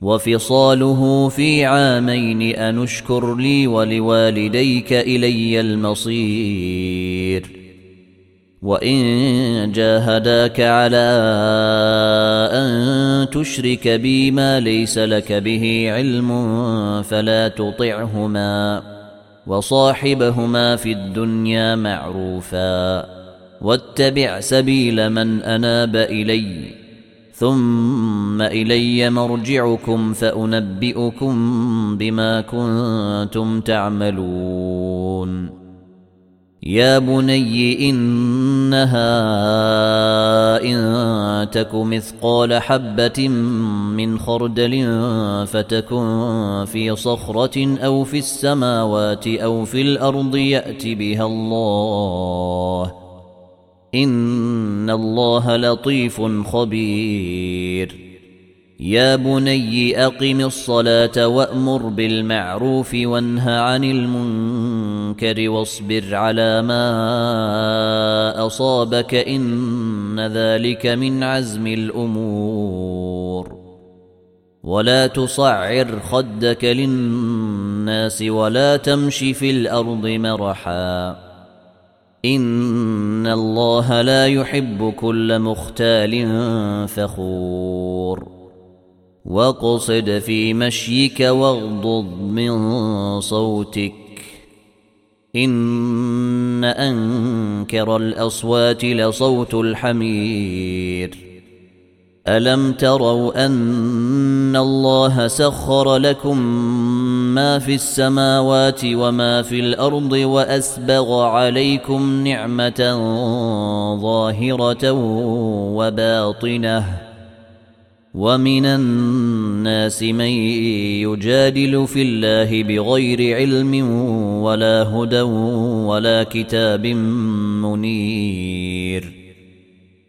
وفصاله في عامين أنشكر لي ولوالديك إلي المصير. وإن جاهداك على أن تشرك بي ما ليس لك به علم فلا تطعهما وصاحبهما في الدنيا معروفا. واتبع سبيل من أناب إليّ. ثم إلي مرجعكم فأنبئكم بما كنتم تعملون. يا بني إنها إن تك مثقال حبة من خردل فتكن في صخرة أو في السماوات أو في الأرض يات بها الله. ان الله لطيف خبير. يا بني اقم الصلاه وامر بالمعروف وانه عن المنكر واصبر على ما اصابك ان ذلك من عزم الأمور. ولا تصعر خدك للناس ولا تمش في الأرض مرحا ان الله لا يحب كل مختال فخور واقصد في مشيك واغضض من صوتك ان انكر الاصوات لصوت الحمير الم تروا ان الله سخر لكم ما في السماوات وما في الأرض وأسبغ عليكم نعمة ظاهرة وباطنة. ومن الناس من يجادل في الله بغير علم ولا هدى ولا كتاب منير.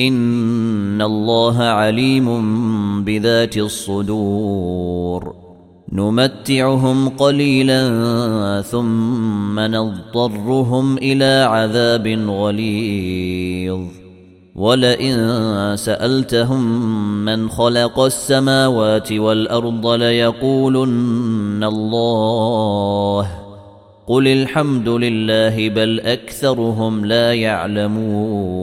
ان الله عليم بذات الصدور نمتعهم قليلا ثم نضطرهم إلى عذاب غليظ ولئن سالتهم من خلق السماوات والارض ليقولن الله قل الحمد لله بل اكثرهم لا يعلمون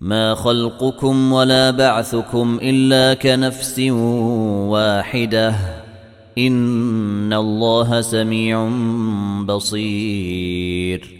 ما خلقكم ولا بعثكم الا كنفس واحدة ان الله سميع بصير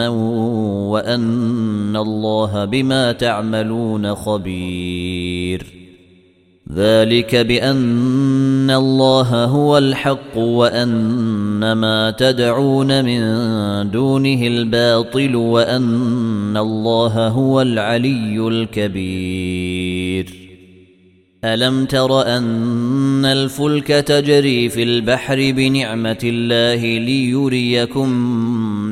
وأن الله بما تعملون خبير. ذلك بأن الله هو الحق وأن ما تدعون من دونه الباطل وأن الله هو العلي الكبير. ألم تر أن الفلك تجري في البحر بنعمة الله ليريكم